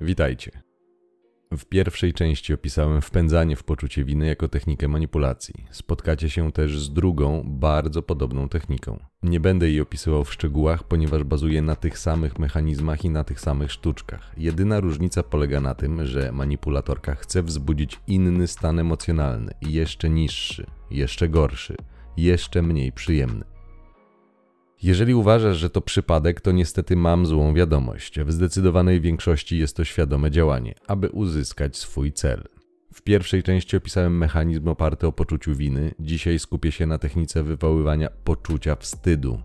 Witajcie. W pierwszej części opisałem wpędzanie w poczucie winy jako technikę manipulacji. Spotkacie się też z drugą, bardzo podobną techniką. Nie będę jej opisywał w szczegółach, ponieważ bazuje na tych samych mechanizmach i na tych samych sztuczkach. Jedyna różnica polega na tym, że manipulatorka chce wzbudzić inny stan emocjonalny, jeszcze niższy, jeszcze gorszy, jeszcze mniej przyjemny. Jeżeli uważasz, że to przypadek, to niestety mam złą wiadomość. W zdecydowanej większości jest to świadome działanie, aby uzyskać swój cel. W pierwszej części opisałem mechanizm oparty o poczuciu winy, dzisiaj skupię się na technice wywoływania poczucia wstydu.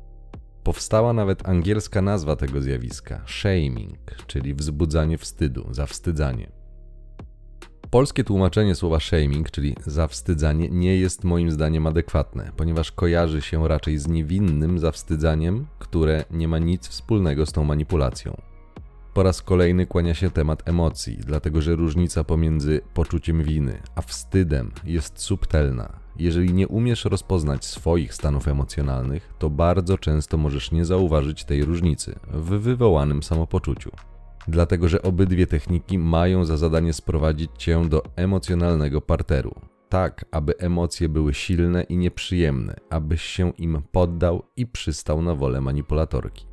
Powstała nawet angielska nazwa tego zjawiska shaming, czyli wzbudzanie wstydu, zawstydzanie. Polskie tłumaczenie słowa shaming, czyli zawstydzanie, nie jest moim zdaniem adekwatne, ponieważ kojarzy się raczej z niewinnym zawstydzaniem, które nie ma nic wspólnego z tą manipulacją. Po raz kolejny kłania się temat emocji, dlatego że różnica pomiędzy poczuciem winy a wstydem jest subtelna. Jeżeli nie umiesz rozpoznać swoich stanów emocjonalnych, to bardzo często możesz nie zauważyć tej różnicy w wywołanym samopoczuciu dlatego że obydwie techniki mają za zadanie sprowadzić cię do emocjonalnego parteru. Tak, aby emocje były silne i nieprzyjemne, abyś się im poddał i przystał na wolę manipulatorki.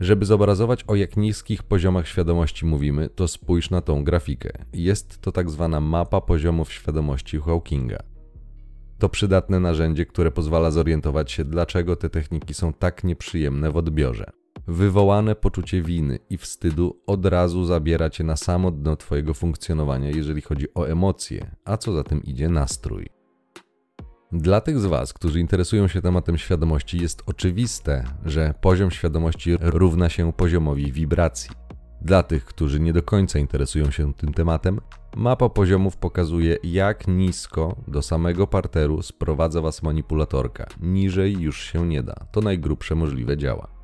Żeby zobrazować o jak niskich poziomach świadomości mówimy, to spójrz na tą grafikę. Jest to tak zwana mapa poziomów świadomości Hawkinga. To przydatne narzędzie, które pozwala zorientować się, dlaczego te techniki są tak nieprzyjemne w odbiorze. Wywołane poczucie winy i wstydu od razu zabiera cię na samo dno twojego funkcjonowania, jeżeli chodzi o emocje, a co za tym idzie nastrój. Dla tych z Was, którzy interesują się tematem świadomości, jest oczywiste, że poziom świadomości równa się poziomowi wibracji. Dla tych, którzy nie do końca interesują się tym tematem, mapa poziomów pokazuje, jak nisko do samego parteru sprowadza Was manipulatorka. Niżej już się nie da. To najgrubsze możliwe działa.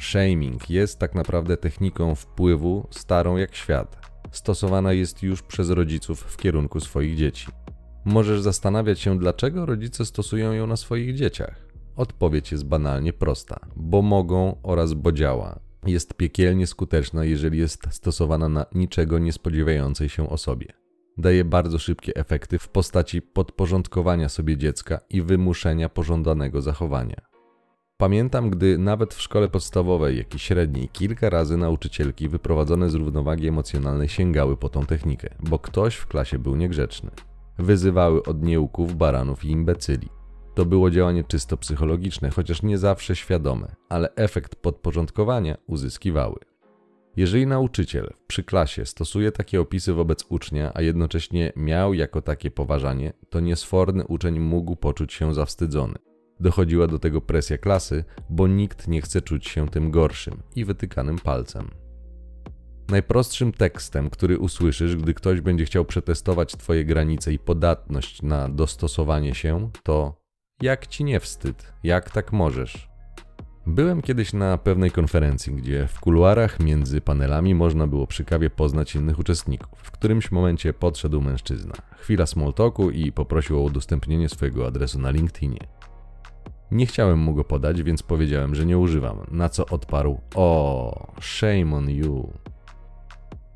Shaming jest tak naprawdę techniką wpływu starą jak świat. Stosowana jest już przez rodziców w kierunku swoich dzieci. Możesz zastanawiać się, dlaczego rodzice stosują ją na swoich dzieciach. Odpowiedź jest banalnie prosta: bo mogą oraz bo działa. Jest piekielnie skuteczna, jeżeli jest stosowana na niczego nie spodziewającej się osobie. Daje bardzo szybkie efekty w postaci podporządkowania sobie dziecka i wymuszenia pożądanego zachowania. Pamiętam, gdy nawet w szkole podstawowej, jak i średniej, kilka razy nauczycielki wyprowadzone z równowagi emocjonalnej sięgały po tą technikę, bo ktoś w klasie był niegrzeczny. Wyzywały od nieuków, baranów i imbecyli. To było działanie czysto psychologiczne, chociaż nie zawsze świadome, ale efekt podporządkowania uzyskiwały. Jeżeli nauczyciel przy klasie stosuje takie opisy wobec ucznia, a jednocześnie miał jako takie poważanie, to niesforny uczeń mógł poczuć się zawstydzony. Dochodziła do tego presja klasy, bo nikt nie chce czuć się tym gorszym i wytykanym palcem. Najprostszym tekstem, który usłyszysz, gdy ktoś będzie chciał przetestować Twoje granice i podatność na dostosowanie się, to jak ci nie wstyd, jak tak możesz? Byłem kiedyś na pewnej konferencji, gdzie w kuluarach między panelami można było przy kawie poznać innych uczestników. W którymś momencie podszedł mężczyzna. Chwila small talku i poprosił o udostępnienie swojego adresu na LinkedInie. Nie chciałem mu go podać, więc powiedziałem, że nie używam, na co odparł: O, shame on you.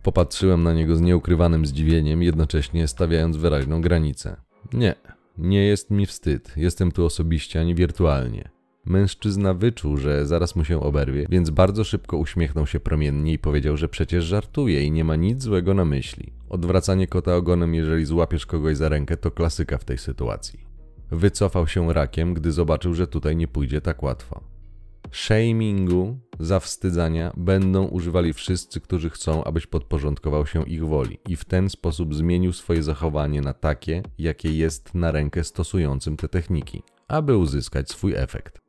Popatrzyłem na niego z nieukrywanym zdziwieniem, jednocześnie stawiając wyraźną granicę. Nie, nie jest mi wstyd, jestem tu osobiście, ani wirtualnie. Mężczyzna wyczuł, że zaraz mu się oberwie, więc bardzo szybko uśmiechnął się promiennie i powiedział, że przecież żartuje i nie ma nic złego na myśli. Odwracanie kota ogonem, jeżeli złapiesz kogoś za rękę, to klasyka w tej sytuacji. Wycofał się rakiem, gdy zobaczył, że tutaj nie pójdzie tak łatwo. Shamingu, zawstydzania będą używali wszyscy, którzy chcą, abyś podporządkował się ich woli i w ten sposób zmienił swoje zachowanie na takie, jakie jest na rękę stosującym te techniki, aby uzyskać swój efekt.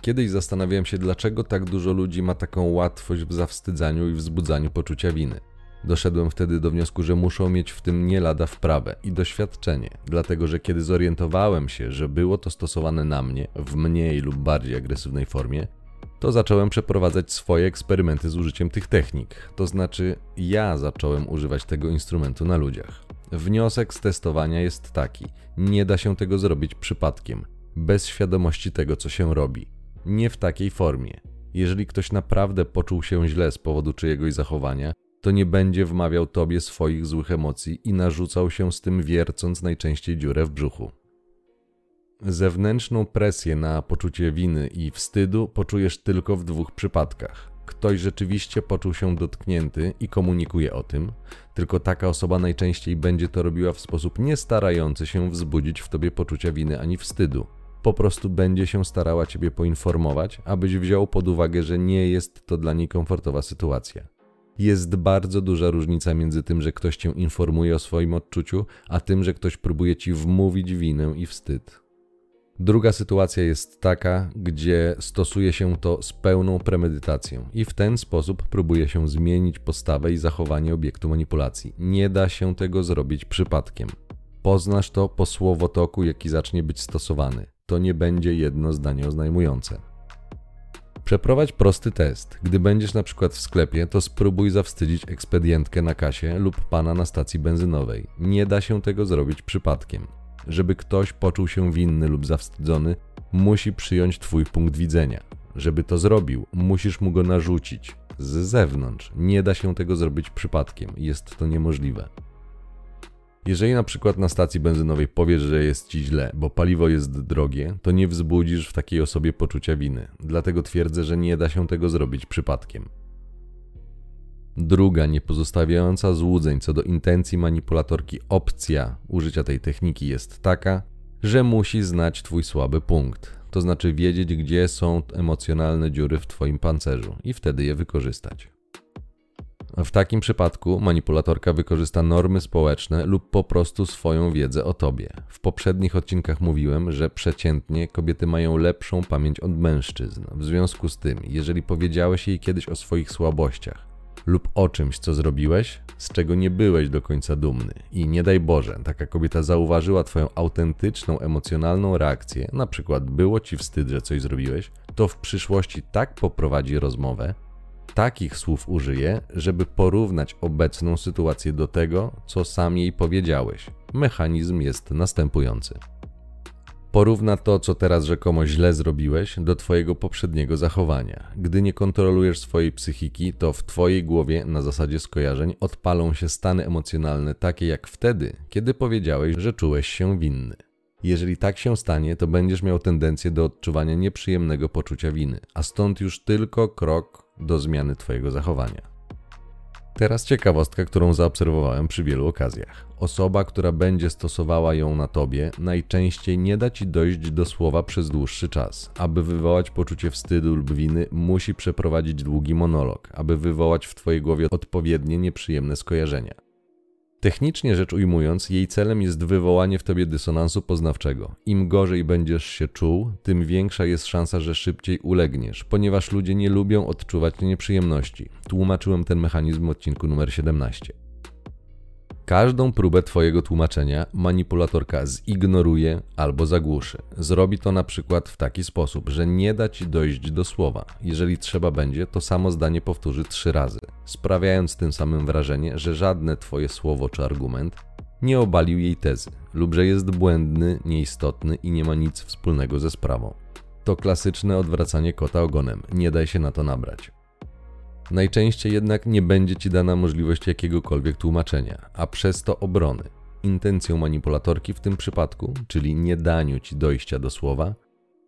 Kiedyś zastanawiałem się, dlaczego tak dużo ludzi ma taką łatwość w zawstydzaniu i wzbudzaniu poczucia winy. Doszedłem wtedy do wniosku, że muszą mieć w tym nie lada wprawę i doświadczenie, dlatego że kiedy zorientowałem się, że było to stosowane na mnie w mniej lub bardziej agresywnej formie, to zacząłem przeprowadzać swoje eksperymenty z użyciem tych technik, to znaczy ja zacząłem używać tego instrumentu na ludziach. Wniosek z testowania jest taki: nie da się tego zrobić przypadkiem, bez świadomości tego, co się robi. Nie w takiej formie. Jeżeli ktoś naprawdę poczuł się źle z powodu czyjegoś zachowania, to nie będzie wmawiał tobie swoich złych emocji i narzucał się z tym wiercąc najczęściej dziurę w brzuchu. Zewnętrzną presję na poczucie winy i wstydu poczujesz tylko w dwóch przypadkach. Ktoś rzeczywiście poczuł się dotknięty i komunikuje o tym, tylko taka osoba najczęściej będzie to robiła w sposób nie starający się wzbudzić w tobie poczucia winy ani wstydu. Po prostu będzie się starała ciebie poinformować, abyś wziął pod uwagę, że nie jest to dla niej komfortowa sytuacja. Jest bardzo duża różnica między tym, że ktoś cię informuje o swoim odczuciu, a tym, że ktoś próbuje ci wmówić winę i wstyd. Druga sytuacja jest taka, gdzie stosuje się to z pełną premedytacją i w ten sposób próbuje się zmienić postawę i zachowanie obiektu manipulacji. Nie da się tego zrobić przypadkiem. Poznasz to po słowotoku, jaki zacznie być stosowany. To nie będzie jedno zdanie oznajmujące. Przeprowadź prosty test. Gdy będziesz na przykład w sklepie, to spróbuj zawstydzić ekspedientkę na kasie lub pana na stacji benzynowej. Nie da się tego zrobić przypadkiem. Żeby ktoś poczuł się winny lub zawstydzony, musi przyjąć Twój punkt widzenia. Żeby to zrobił, musisz mu go narzucić z zewnątrz. Nie da się tego zrobić przypadkiem, jest to niemożliwe. Jeżeli na przykład na stacji benzynowej powiesz, że jest ci źle, bo paliwo jest drogie, to nie wzbudzisz w takiej osobie poczucia winy. Dlatego twierdzę, że nie da się tego zrobić przypadkiem. Druga, nie pozostawiająca złudzeń co do intencji manipulatorki opcja użycia tej techniki jest taka, że musi znać Twój słaby punkt, to znaczy wiedzieć, gdzie są emocjonalne dziury w Twoim pancerzu i wtedy je wykorzystać. W takim przypadku manipulatorka wykorzysta normy społeczne lub po prostu swoją wiedzę o tobie. W poprzednich odcinkach mówiłem, że przeciętnie kobiety mają lepszą pamięć od mężczyzn. W związku z tym, jeżeli powiedziałeś jej kiedyś o swoich słabościach, lub o czymś, co zrobiłeś, z czego nie byłeś do końca dumny. I nie daj Boże, taka kobieta zauważyła Twoją autentyczną, emocjonalną reakcję, na przykład było Ci wstyd, że coś zrobiłeś, to w przyszłości tak poprowadzi rozmowę, takich słów użyje, żeby porównać obecną sytuację do tego, co sam jej powiedziałeś. Mechanizm jest następujący. Porówna to, co teraz rzekomo źle zrobiłeś, do Twojego poprzedniego zachowania. Gdy nie kontrolujesz swojej psychiki, to w Twojej głowie, na zasadzie skojarzeń, odpalą się stany emocjonalne takie jak wtedy, kiedy powiedziałeś, że czułeś się winny. Jeżeli tak się stanie, to będziesz miał tendencję do odczuwania nieprzyjemnego poczucia winy, a stąd już tylko krok do zmiany Twojego zachowania. Teraz ciekawostka, którą zaobserwowałem przy wielu okazjach. Osoba, która będzie stosowała ją na tobie, najczęściej nie da ci dojść do słowa przez dłuższy czas. Aby wywołać poczucie wstydu lub winy, musi przeprowadzić długi monolog, aby wywołać w twojej głowie odpowiednie nieprzyjemne skojarzenia. Technicznie rzecz ujmując, jej celem jest wywołanie w tobie dysonansu poznawczego. Im gorzej będziesz się czuł, tym większa jest szansa, że szybciej ulegniesz, ponieważ ludzie nie lubią odczuwać nieprzyjemności. Tłumaczyłem ten mechanizm w odcinku numer 17. Każdą próbę Twojego tłumaczenia manipulatorka zignoruje albo zagłuszy. Zrobi to na przykład w taki sposób, że nie da Ci dojść do słowa. Jeżeli trzeba będzie, to samo zdanie powtórzy trzy razy, sprawiając tym samym wrażenie, że żadne Twoje słowo czy argument nie obalił jej tezy, lub że jest błędny, nieistotny i nie ma nic wspólnego ze sprawą. To klasyczne odwracanie kota ogonem, nie daj się na to nabrać. Najczęściej jednak nie będzie ci dana możliwość jakiegokolwiek tłumaczenia, a przez to obrony. Intencją manipulatorki w tym przypadku, czyli nie daniu ci dojścia do słowa,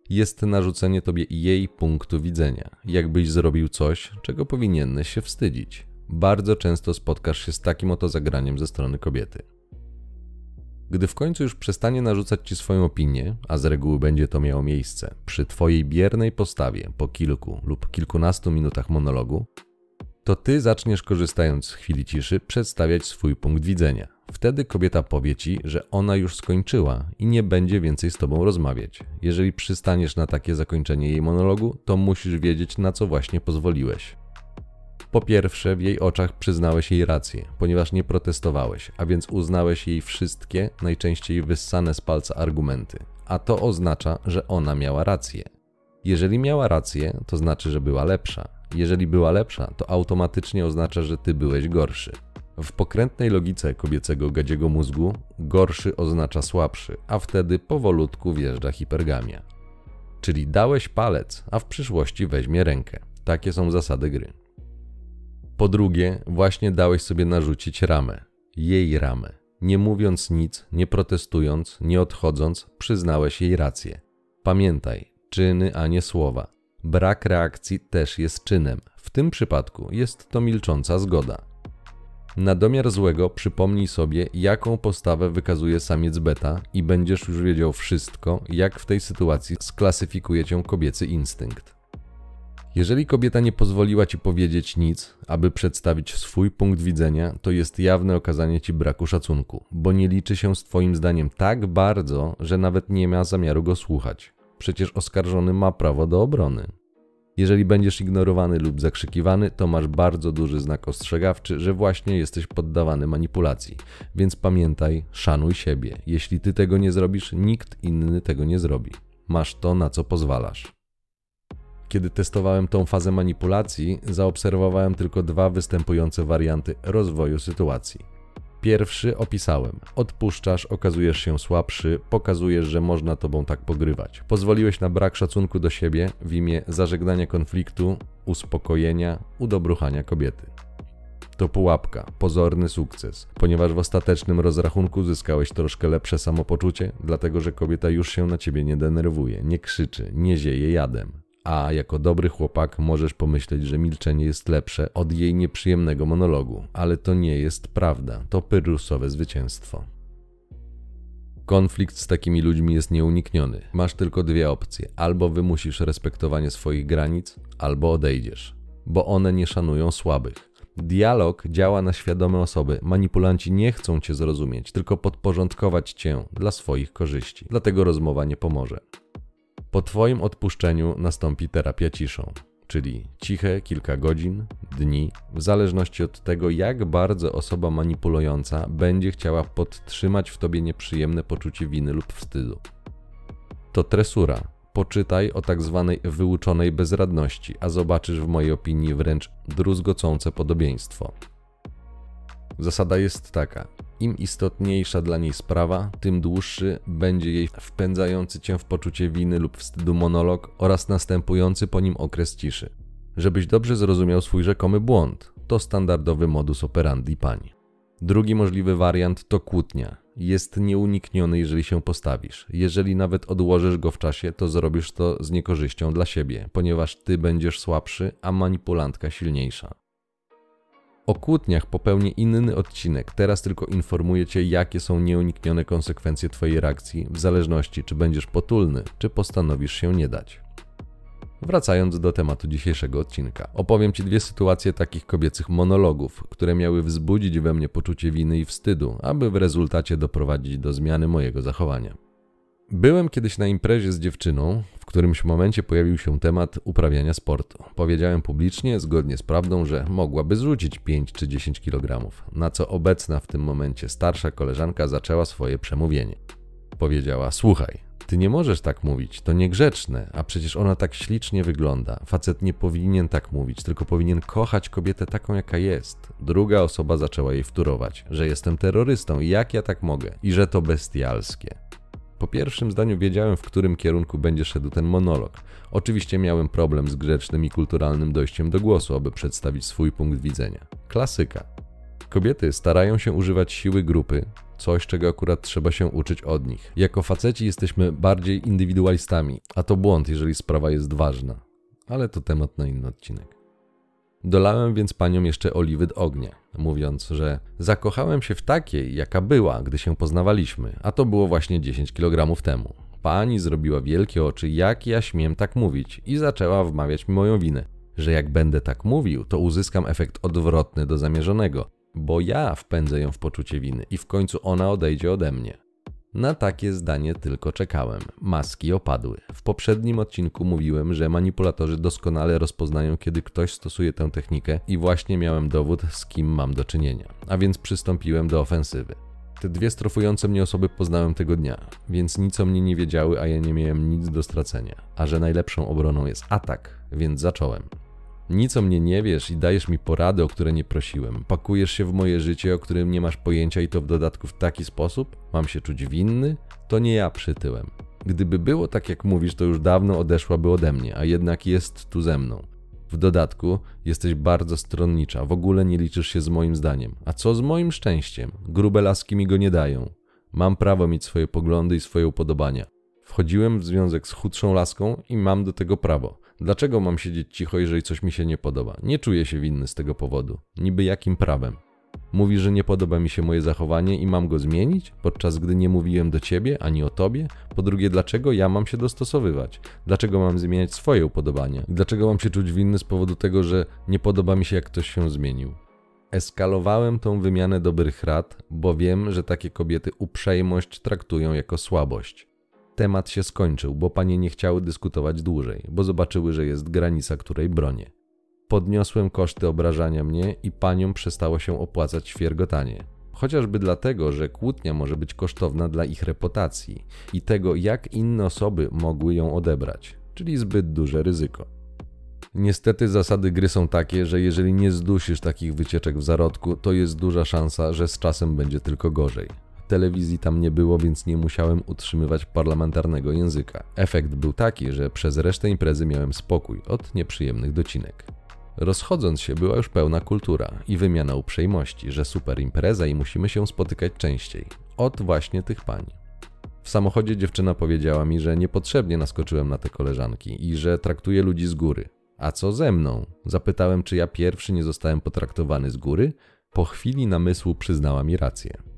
jest narzucenie tobie jej punktu widzenia, jakbyś zrobił coś, czego powinieneś się wstydzić. Bardzo często spotkasz się z takim oto zagraniem ze strony kobiety. Gdy w końcu już przestanie narzucać ci swoją opinię, a z reguły będzie to miało miejsce przy twojej biernej postawie po kilku lub kilkunastu minutach monologu, to ty zaczniesz korzystając z chwili ciszy przedstawiać swój punkt widzenia. Wtedy kobieta powie ci, że ona już skończyła i nie będzie więcej z tobą rozmawiać. Jeżeli przystaniesz na takie zakończenie jej monologu, to musisz wiedzieć, na co właśnie pozwoliłeś. Po pierwsze, w jej oczach przyznałeś jej rację, ponieważ nie protestowałeś, a więc uznałeś jej wszystkie, najczęściej wyssane z palca argumenty, a to oznacza, że ona miała rację. Jeżeli miała rację, to znaczy, że była lepsza. Jeżeli była lepsza, to automatycznie oznacza, że ty byłeś gorszy. W pokrętnej logice kobiecego gadziego mózgu gorszy oznacza słabszy, a wtedy powolutku wjeżdża hipergamia. Czyli dałeś palec, a w przyszłości weźmie rękę. Takie są zasady gry. Po drugie, właśnie dałeś sobie narzucić ramę. Jej ramę. Nie mówiąc nic, nie protestując, nie odchodząc, przyznałeś jej rację. Pamiętaj, czyny, a nie słowa. Brak reakcji też jest czynem. W tym przypadku jest to milcząca zgoda. Na domiar złego przypomnij sobie, jaką postawę wykazuje samiec beta i będziesz już wiedział wszystko, jak w tej sytuacji sklasyfikuje cię kobiecy instynkt. Jeżeli kobieta nie pozwoliła ci powiedzieć nic, aby przedstawić swój punkt widzenia, to jest jawne okazanie ci braku szacunku, bo nie liczy się z twoim zdaniem tak bardzo, że nawet nie ma zamiaru go słuchać. Przecież oskarżony ma prawo do obrony. Jeżeli będziesz ignorowany lub zakrzykiwany, to masz bardzo duży znak ostrzegawczy, że właśnie jesteś poddawany manipulacji. Więc pamiętaj, szanuj siebie. Jeśli ty tego nie zrobisz, nikt inny tego nie zrobi. Masz to, na co pozwalasz. Kiedy testowałem tą fazę manipulacji, zaobserwowałem tylko dwa występujące warianty rozwoju sytuacji. Pierwszy opisałem. Odpuszczasz, okazujesz się słabszy, pokazujesz, że można tobą tak pogrywać. Pozwoliłeś na brak szacunku do siebie w imię zażegnania konfliktu, uspokojenia, udobruchania kobiety. To pułapka, pozorny sukces, ponieważ w ostatecznym rozrachunku zyskałeś troszkę lepsze samopoczucie, dlatego że kobieta już się na ciebie nie denerwuje, nie krzyczy, nie zieje jadem a jako dobry chłopak możesz pomyśleć, że milczenie jest lepsze od jej nieprzyjemnego monologu, ale to nie jest prawda, to pyrrusowe zwycięstwo. Konflikt z takimi ludźmi jest nieunikniony. Masz tylko dwie opcje: albo wymusisz respektowanie swoich granic, albo odejdziesz, bo one nie szanują słabych. Dialog działa na świadome osoby. Manipulanci nie chcą cię zrozumieć, tylko podporządkować cię dla swoich korzyści. Dlatego rozmowa nie pomoże. Po Twoim odpuszczeniu nastąpi terapia ciszą, czyli ciche kilka godzin, dni, w zależności od tego, jak bardzo osoba manipulująca będzie chciała podtrzymać w Tobie nieprzyjemne poczucie winy lub wstydu. To tresura. Poczytaj o tak zwanej wyuczonej bezradności, a zobaczysz w mojej opinii wręcz druzgocące podobieństwo. Zasada jest taka: im istotniejsza dla niej sprawa, tym dłuższy będzie jej wpędzający cię w poczucie winy lub wstydu monolog oraz następujący po nim okres ciszy. Żebyś dobrze zrozumiał swój rzekomy błąd, to standardowy modus operandi pań. Drugi możliwy wariant to kłótnia. Jest nieunikniony, jeżeli się postawisz. Jeżeli nawet odłożysz go w czasie, to zrobisz to z niekorzyścią dla siebie, ponieważ ty będziesz słabszy, a manipulantka silniejsza. O kłótniach popełnię inny odcinek. Teraz tylko informuję Cię, jakie są nieuniknione konsekwencje Twojej reakcji, w zależności czy będziesz potulny, czy postanowisz się nie dać. Wracając do tematu dzisiejszego odcinka, opowiem Ci dwie sytuacje takich kobiecych monologów, które miały wzbudzić we mnie poczucie winy i wstydu, aby w rezultacie doprowadzić do zmiany mojego zachowania. Byłem kiedyś na imprezie z dziewczyną, w którymś momencie pojawił się temat uprawiania sportu. Powiedziałem publicznie, zgodnie z prawdą, że mogłaby zrzucić 5 czy 10 kg, na co obecna w tym momencie starsza koleżanka zaczęła swoje przemówienie. Powiedziała: Słuchaj, ty nie możesz tak mówić, to niegrzeczne, a przecież ona tak ślicznie wygląda. Facet nie powinien tak mówić, tylko powinien kochać kobietę taką, jaka jest. Druga osoba zaczęła jej wturować, że jestem terrorystą i jak ja tak mogę, i że to bestialskie. Po pierwszym zdaniu wiedziałem, w którym kierunku będzie szedł ten monolog. Oczywiście miałem problem z grzecznym i kulturalnym dojściem do głosu, aby przedstawić swój punkt widzenia. Klasyka. Kobiety starają się używać siły grupy, coś czego akurat trzeba się uczyć od nich. Jako faceci jesteśmy bardziej indywidualistami, a to błąd, jeżeli sprawa jest ważna. Ale to temat na inny odcinek. Dolałem więc paniom jeszcze oliwy do ognia, mówiąc, że zakochałem się w takiej, jaka była, gdy się poznawaliśmy, a to było właśnie 10 kg temu. Pani zrobiła wielkie oczy, jak ja śmiem tak mówić, i zaczęła wmawiać mi moją winę, że jak będę tak mówił, to uzyskam efekt odwrotny do zamierzonego, bo ja wpędzę ją w poczucie winy i w końcu ona odejdzie ode mnie. Na takie zdanie tylko czekałem. Maski opadły. W poprzednim odcinku mówiłem, że manipulatorzy doskonale rozpoznają, kiedy ktoś stosuje tę technikę i właśnie miałem dowód, z kim mam do czynienia. A więc przystąpiłem do ofensywy. Te dwie strofujące mnie osoby poznałem tego dnia, więc nic o mnie nie wiedziały, a ja nie miałem nic do stracenia. A że najlepszą obroną jest atak, więc zacząłem. Nic o mnie nie wiesz i dajesz mi porady, o które nie prosiłem. Pakujesz się w moje życie, o którym nie masz pojęcia i to w dodatku w taki sposób? Mam się czuć winny? To nie ja przytyłem. Gdyby było tak jak mówisz, to już dawno odeszłaby ode mnie, a jednak jest tu ze mną. W dodatku jesteś bardzo stronnicza, w ogóle nie liczysz się z moim zdaniem. A co z moim szczęściem? Grube laski mi go nie dają. Mam prawo mieć swoje poglądy i swoje upodobania. Wchodziłem w związek z chudszą laską i mam do tego prawo. Dlaczego mam siedzieć cicho, jeżeli coś mi się nie podoba? Nie czuję się winny z tego powodu. Niby jakim prawem? Mówi, że nie podoba mi się moje zachowanie i mam go zmienić, podczas gdy nie mówiłem do ciebie ani o tobie? Po drugie, dlaczego ja mam się dostosowywać? Dlaczego mam zmieniać swoje upodobania? Dlaczego mam się czuć winny z powodu tego, że nie podoba mi się, jak ktoś się zmienił? Eskalowałem tą wymianę dobrych rad, bo wiem, że takie kobiety uprzejmość traktują jako słabość. Temat się skończył, bo panie nie chciały dyskutować dłużej, bo zobaczyły, że jest granica, której bronię. Podniosłem koszty obrażania mnie i paniom przestało się opłacać świergotanie. Chociażby dlatego, że kłótnia może być kosztowna dla ich reputacji i tego, jak inne osoby mogły ją odebrać, czyli zbyt duże ryzyko. Niestety zasady gry są takie, że jeżeli nie zdusisz takich wycieczek w zarodku, to jest duża szansa, że z czasem będzie tylko gorzej. Telewizji tam nie było, więc nie musiałem utrzymywać parlamentarnego języka. Efekt był taki, że przez resztę imprezy miałem spokój od nieprzyjemnych docinek. Rozchodząc się była już pełna kultura i wymiana uprzejmości, że super impreza i musimy się spotykać częściej. Od właśnie tych pań. W samochodzie dziewczyna powiedziała mi, że niepotrzebnie naskoczyłem na te koleżanki i że traktuje ludzi z góry. A co ze mną? Zapytałem, czy ja pierwszy nie zostałem potraktowany z góry. Po chwili namysłu przyznała mi rację.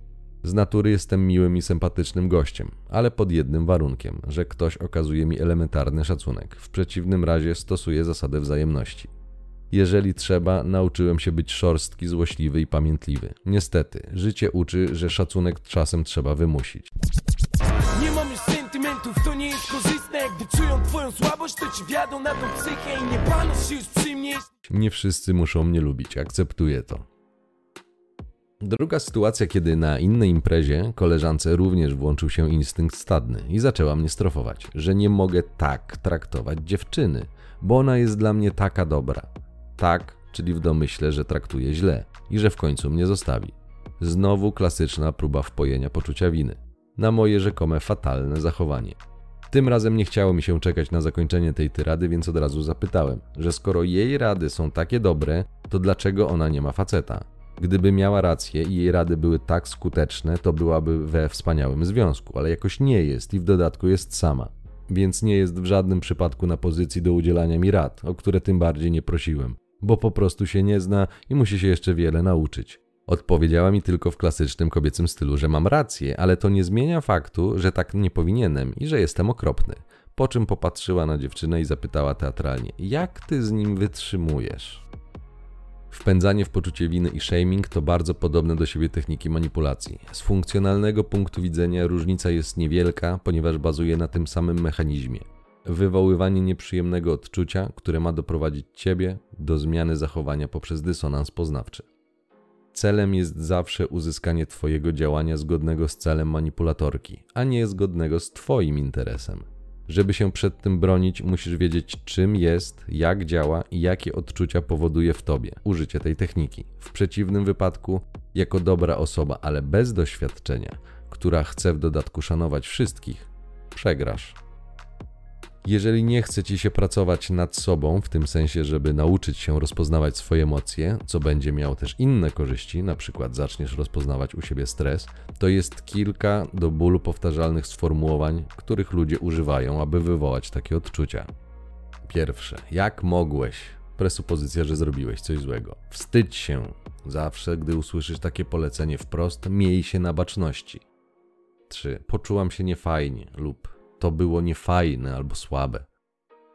Z natury jestem miłym i sympatycznym gościem, ale pod jednym warunkiem, że ktoś okazuje mi elementarny szacunek. W przeciwnym razie stosuję zasadę wzajemności. Jeżeli trzeba, nauczyłem się być szorstki, złośliwy i pamiętliwy. Niestety, życie uczy, że szacunek czasem trzeba wymusić. Nie mam już sentymentów, to nie jest korzystne Gdy czują twoją słabość, to ci wiadą na tą psychę I nie panusz się już przy mnie Nie wszyscy muszą mnie lubić, akceptuję to. Druga sytuacja, kiedy na innej imprezie koleżance również włączył się instynkt stadny i zaczęła mnie strofować, że nie mogę tak traktować dziewczyny, bo ona jest dla mnie taka dobra. Tak, czyli w domyśle, że traktuje źle i że w końcu mnie zostawi. Znowu klasyczna próba wpojenia poczucia winy na moje rzekome fatalne zachowanie. Tym razem nie chciało mi się czekać na zakończenie tej tyrady, więc od razu zapytałem, że skoro jej rady są takie dobre, to dlaczego ona nie ma faceta? Gdyby miała rację i jej rady były tak skuteczne, to byłaby we wspaniałym związku, ale jakoś nie jest i w dodatku jest sama. Więc nie jest w żadnym przypadku na pozycji do udzielania mi rad, o które tym bardziej nie prosiłem, bo po prostu się nie zna i musi się jeszcze wiele nauczyć. Odpowiedziała mi tylko w klasycznym kobiecym stylu, że mam rację, ale to nie zmienia faktu, że tak nie powinienem i że jestem okropny. Po czym popatrzyła na dziewczynę i zapytała teatralnie: Jak ty z nim wytrzymujesz? Wpędzanie w poczucie winy i shaming to bardzo podobne do siebie techniki manipulacji. Z funkcjonalnego punktu widzenia różnica jest niewielka, ponieważ bazuje na tym samym mechanizmie. Wywoływanie nieprzyjemnego odczucia, które ma doprowadzić ciebie do zmiany zachowania poprzez dysonans poznawczy. Celem jest zawsze uzyskanie Twojego działania zgodnego z celem manipulatorki, a nie zgodnego z Twoim interesem. Żeby się przed tym bronić, musisz wiedzieć, czym jest, jak działa i jakie odczucia powoduje w tobie użycie tej techniki. W przeciwnym wypadku, jako dobra osoba, ale bez doświadczenia, która chce w dodatku szanować wszystkich, przegrasz. Jeżeli nie chce ci się pracować nad sobą, w tym sensie, żeby nauczyć się rozpoznawać swoje emocje, co będzie miało też inne korzyści, na przykład zaczniesz rozpoznawać u siebie stres, to jest kilka do bólu powtarzalnych sformułowań, których ludzie używają, aby wywołać takie odczucia. Pierwsze, jak mogłeś? Presupozycja, że zrobiłeś coś złego. Wstydź się. Zawsze, gdy usłyszysz takie polecenie wprost, miej się na baczności. 3. Poczułam się niefajnie lub to było niefajne albo słabe.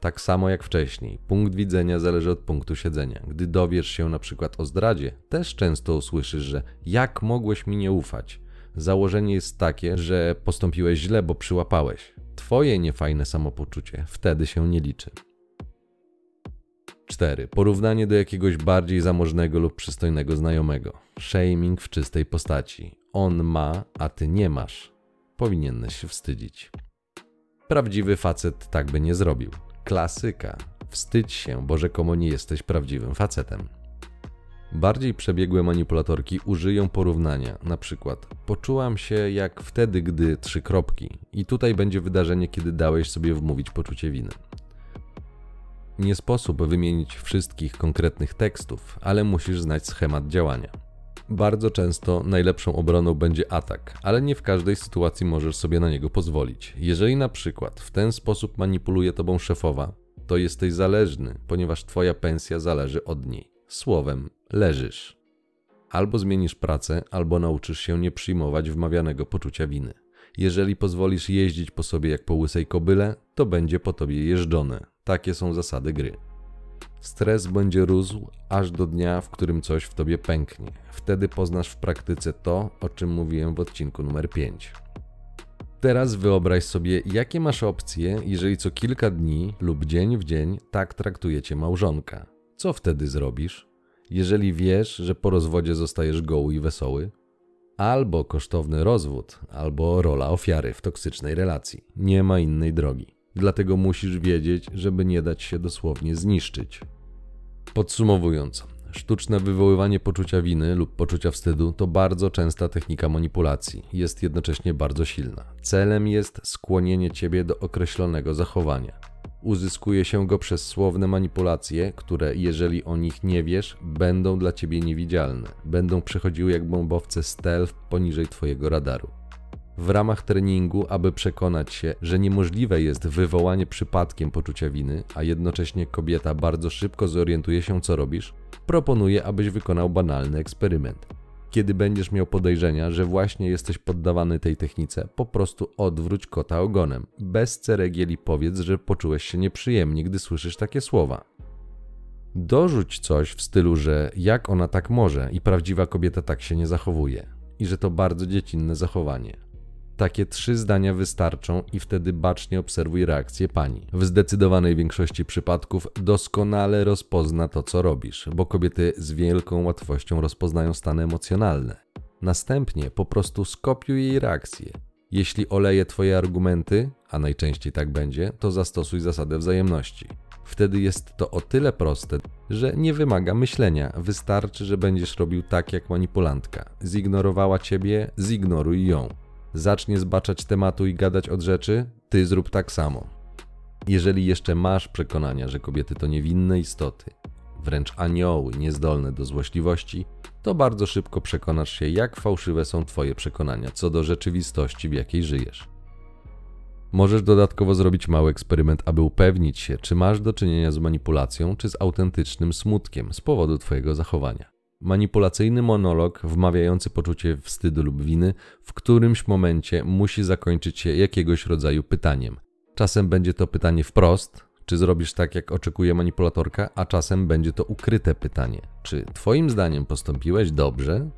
Tak samo jak wcześniej, punkt widzenia zależy od punktu siedzenia. Gdy dowiesz się na przykład o zdradzie, też często usłyszysz, że jak mogłeś mi nie ufać? Założenie jest takie, że postąpiłeś źle, bo przyłapałeś. Twoje niefajne samopoczucie wtedy się nie liczy. 4. Porównanie do jakiegoś bardziej zamożnego lub przystojnego znajomego. Shaming w czystej postaci. On ma, a ty nie masz. Powinieneś się wstydzić. Prawdziwy facet tak by nie zrobił. Klasyka. Wstydź się, bo rzekomo nie jesteś prawdziwym facetem. Bardziej przebiegłe manipulatorki użyją porównania, na przykład poczułam się jak wtedy, gdy trzy kropki i tutaj będzie wydarzenie, kiedy dałeś sobie wmówić poczucie winy. Nie sposób wymienić wszystkich konkretnych tekstów, ale musisz znać schemat działania. Bardzo często najlepszą obroną będzie atak, ale nie w każdej sytuacji możesz sobie na niego pozwolić. Jeżeli na przykład w ten sposób manipuluje tobą szefowa, to jesteś zależny, ponieważ twoja pensja zależy od niej. Słowem, leżysz. Albo zmienisz pracę, albo nauczysz się nie przyjmować wmawianego poczucia winy. Jeżeli pozwolisz jeździć po sobie jak po łysej kobyle, to będzie po tobie jeżdżone. Takie są zasady gry. Stres będzie rósł aż do dnia, w którym coś w tobie pęknie. Wtedy poznasz w praktyce to, o czym mówiłem w odcinku numer 5. Teraz wyobraź sobie, jakie masz opcje, jeżeli co kilka dni lub dzień w dzień tak traktujecie małżonka. Co wtedy zrobisz? Jeżeli wiesz, że po rozwodzie zostajesz goły i wesoły? Albo kosztowny rozwód, albo rola ofiary w toksycznej relacji. Nie ma innej drogi. Dlatego musisz wiedzieć, żeby nie dać się dosłownie zniszczyć. Podsumowując, sztuczne wywoływanie poczucia winy lub poczucia wstydu to bardzo częsta technika manipulacji. Jest jednocześnie bardzo silna. Celem jest skłonienie ciebie do określonego zachowania. Uzyskuje się go przez słowne manipulacje, które, jeżeli o nich nie wiesz, będą dla ciebie niewidzialne. Będą przechodziły jak bombowce stealth poniżej twojego radaru w ramach treningu, aby przekonać się, że niemożliwe jest wywołanie przypadkiem poczucia winy, a jednocześnie kobieta bardzo szybko zorientuje się, co robisz, proponuję, abyś wykonał banalny eksperyment. Kiedy będziesz miał podejrzenia, że właśnie jesteś poddawany tej technice, po prostu odwróć kota ogonem. Bez ceregieli powiedz, że poczułeś się nieprzyjemnie, gdy słyszysz takie słowa. Dorzuć coś w stylu, że jak ona tak może i prawdziwa kobieta tak się nie zachowuje, i że to bardzo dziecinne zachowanie. Takie trzy zdania wystarczą i wtedy bacznie obserwuj reakcję pani. W zdecydowanej większości przypadków doskonale rozpozna to, co robisz, bo kobiety z wielką łatwością rozpoznają stany emocjonalne. Następnie po prostu skopiuj jej reakcję. Jeśli oleje Twoje argumenty, a najczęściej tak będzie, to zastosuj zasadę wzajemności. Wtedy jest to o tyle proste, że nie wymaga myślenia. Wystarczy, że będziesz robił tak jak manipulantka. Zignorowała ciebie, zignoruj ją zacznie zbaczać tematu i gadać od rzeczy, ty zrób tak samo. Jeżeli jeszcze masz przekonania, że kobiety to niewinne istoty, wręcz anioły niezdolne do złośliwości, to bardzo szybko przekonasz się, jak fałszywe są Twoje przekonania co do rzeczywistości, w jakiej żyjesz. Możesz dodatkowo zrobić mały eksperyment, aby upewnić się, czy masz do czynienia z manipulacją, czy z autentycznym smutkiem z powodu Twojego zachowania. Manipulacyjny monolog wmawiający poczucie wstydu lub winy w którymś momencie musi zakończyć się jakiegoś rodzaju pytaniem. Czasem będzie to pytanie wprost, czy zrobisz tak, jak oczekuje manipulatorka, a czasem będzie to ukryte pytanie, czy Twoim zdaniem postąpiłeś dobrze?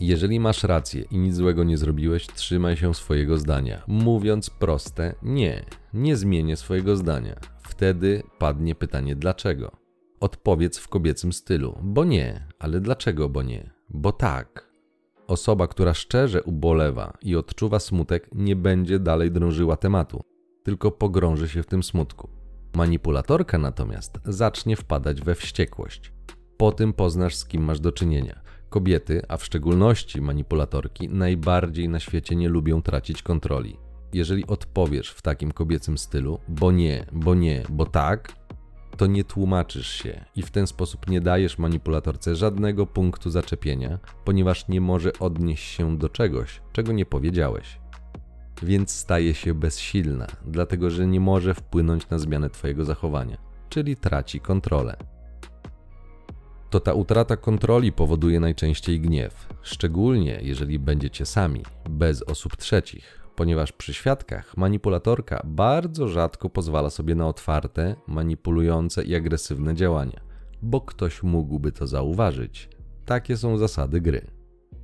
Jeżeli masz rację i nic złego nie zrobiłeś, trzymaj się swojego zdania, mówiąc proste nie, nie zmienię swojego zdania. Wtedy padnie pytanie dlaczego. Odpowiedz w kobiecym stylu: Bo nie, ale dlaczego bo nie? Bo tak. Osoba, która szczerze ubolewa i odczuwa smutek, nie będzie dalej drążyła tematu, tylko pogrąży się w tym smutku. Manipulatorka natomiast zacznie wpadać we wściekłość. Po tym poznasz, z kim masz do czynienia. Kobiety, a w szczególności manipulatorki, najbardziej na świecie nie lubią tracić kontroli. Jeżeli odpowiesz w takim kobiecym stylu, bo nie, bo nie, bo tak, to nie tłumaczysz się i w ten sposób nie dajesz manipulatorce żadnego punktu zaczepienia, ponieważ nie może odnieść się do czegoś, czego nie powiedziałeś. Więc staje się bezsilna, dlatego że nie może wpłynąć na zmianę Twojego zachowania, czyli traci kontrolę. To ta utrata kontroli powoduje najczęściej gniew, szczególnie jeżeli będziecie sami, bez osób trzecich, ponieważ przy świadkach manipulatorka bardzo rzadko pozwala sobie na otwarte, manipulujące i agresywne działania, bo ktoś mógłby to zauważyć. Takie są zasady gry.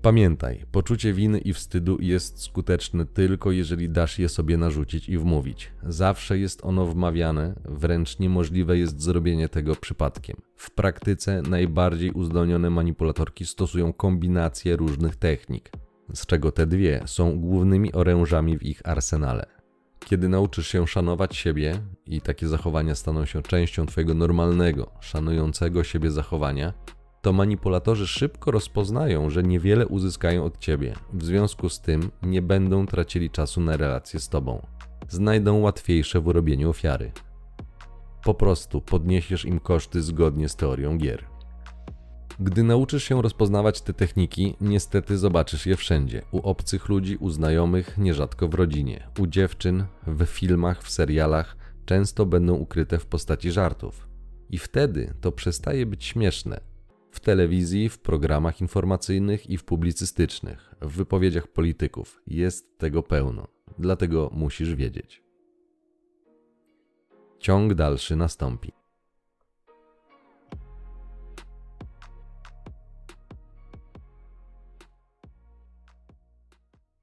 Pamiętaj, poczucie winy i wstydu jest skuteczne tylko jeżeli dasz je sobie narzucić i wmówić. Zawsze jest ono wmawiane, wręcz niemożliwe jest zrobienie tego przypadkiem. W praktyce najbardziej uzdolnione manipulatorki stosują kombinację różnych technik, z czego te dwie są głównymi orężami w ich arsenale. Kiedy nauczysz się szanować siebie i takie zachowania staną się częścią Twojego normalnego, szanującego siebie zachowania, to manipulatorzy szybko rozpoznają, że niewiele uzyskają od Ciebie, w związku z tym nie będą tracili czasu na relacje z Tobą. Znajdą łatwiejsze w urobieniu ofiary. Po prostu podniesiesz im koszty zgodnie z teorią gier. Gdy nauczysz się rozpoznawać te techniki, niestety zobaczysz je wszędzie. U obcych ludzi, u znajomych, nierzadko w rodzinie, u dziewczyn, w filmach, w serialach, często będą ukryte w postaci żartów. I wtedy to przestaje być śmieszne. W telewizji, w programach informacyjnych i w publicystycznych, w wypowiedziach polityków jest tego pełno. Dlatego musisz wiedzieć. Ciąg dalszy nastąpi.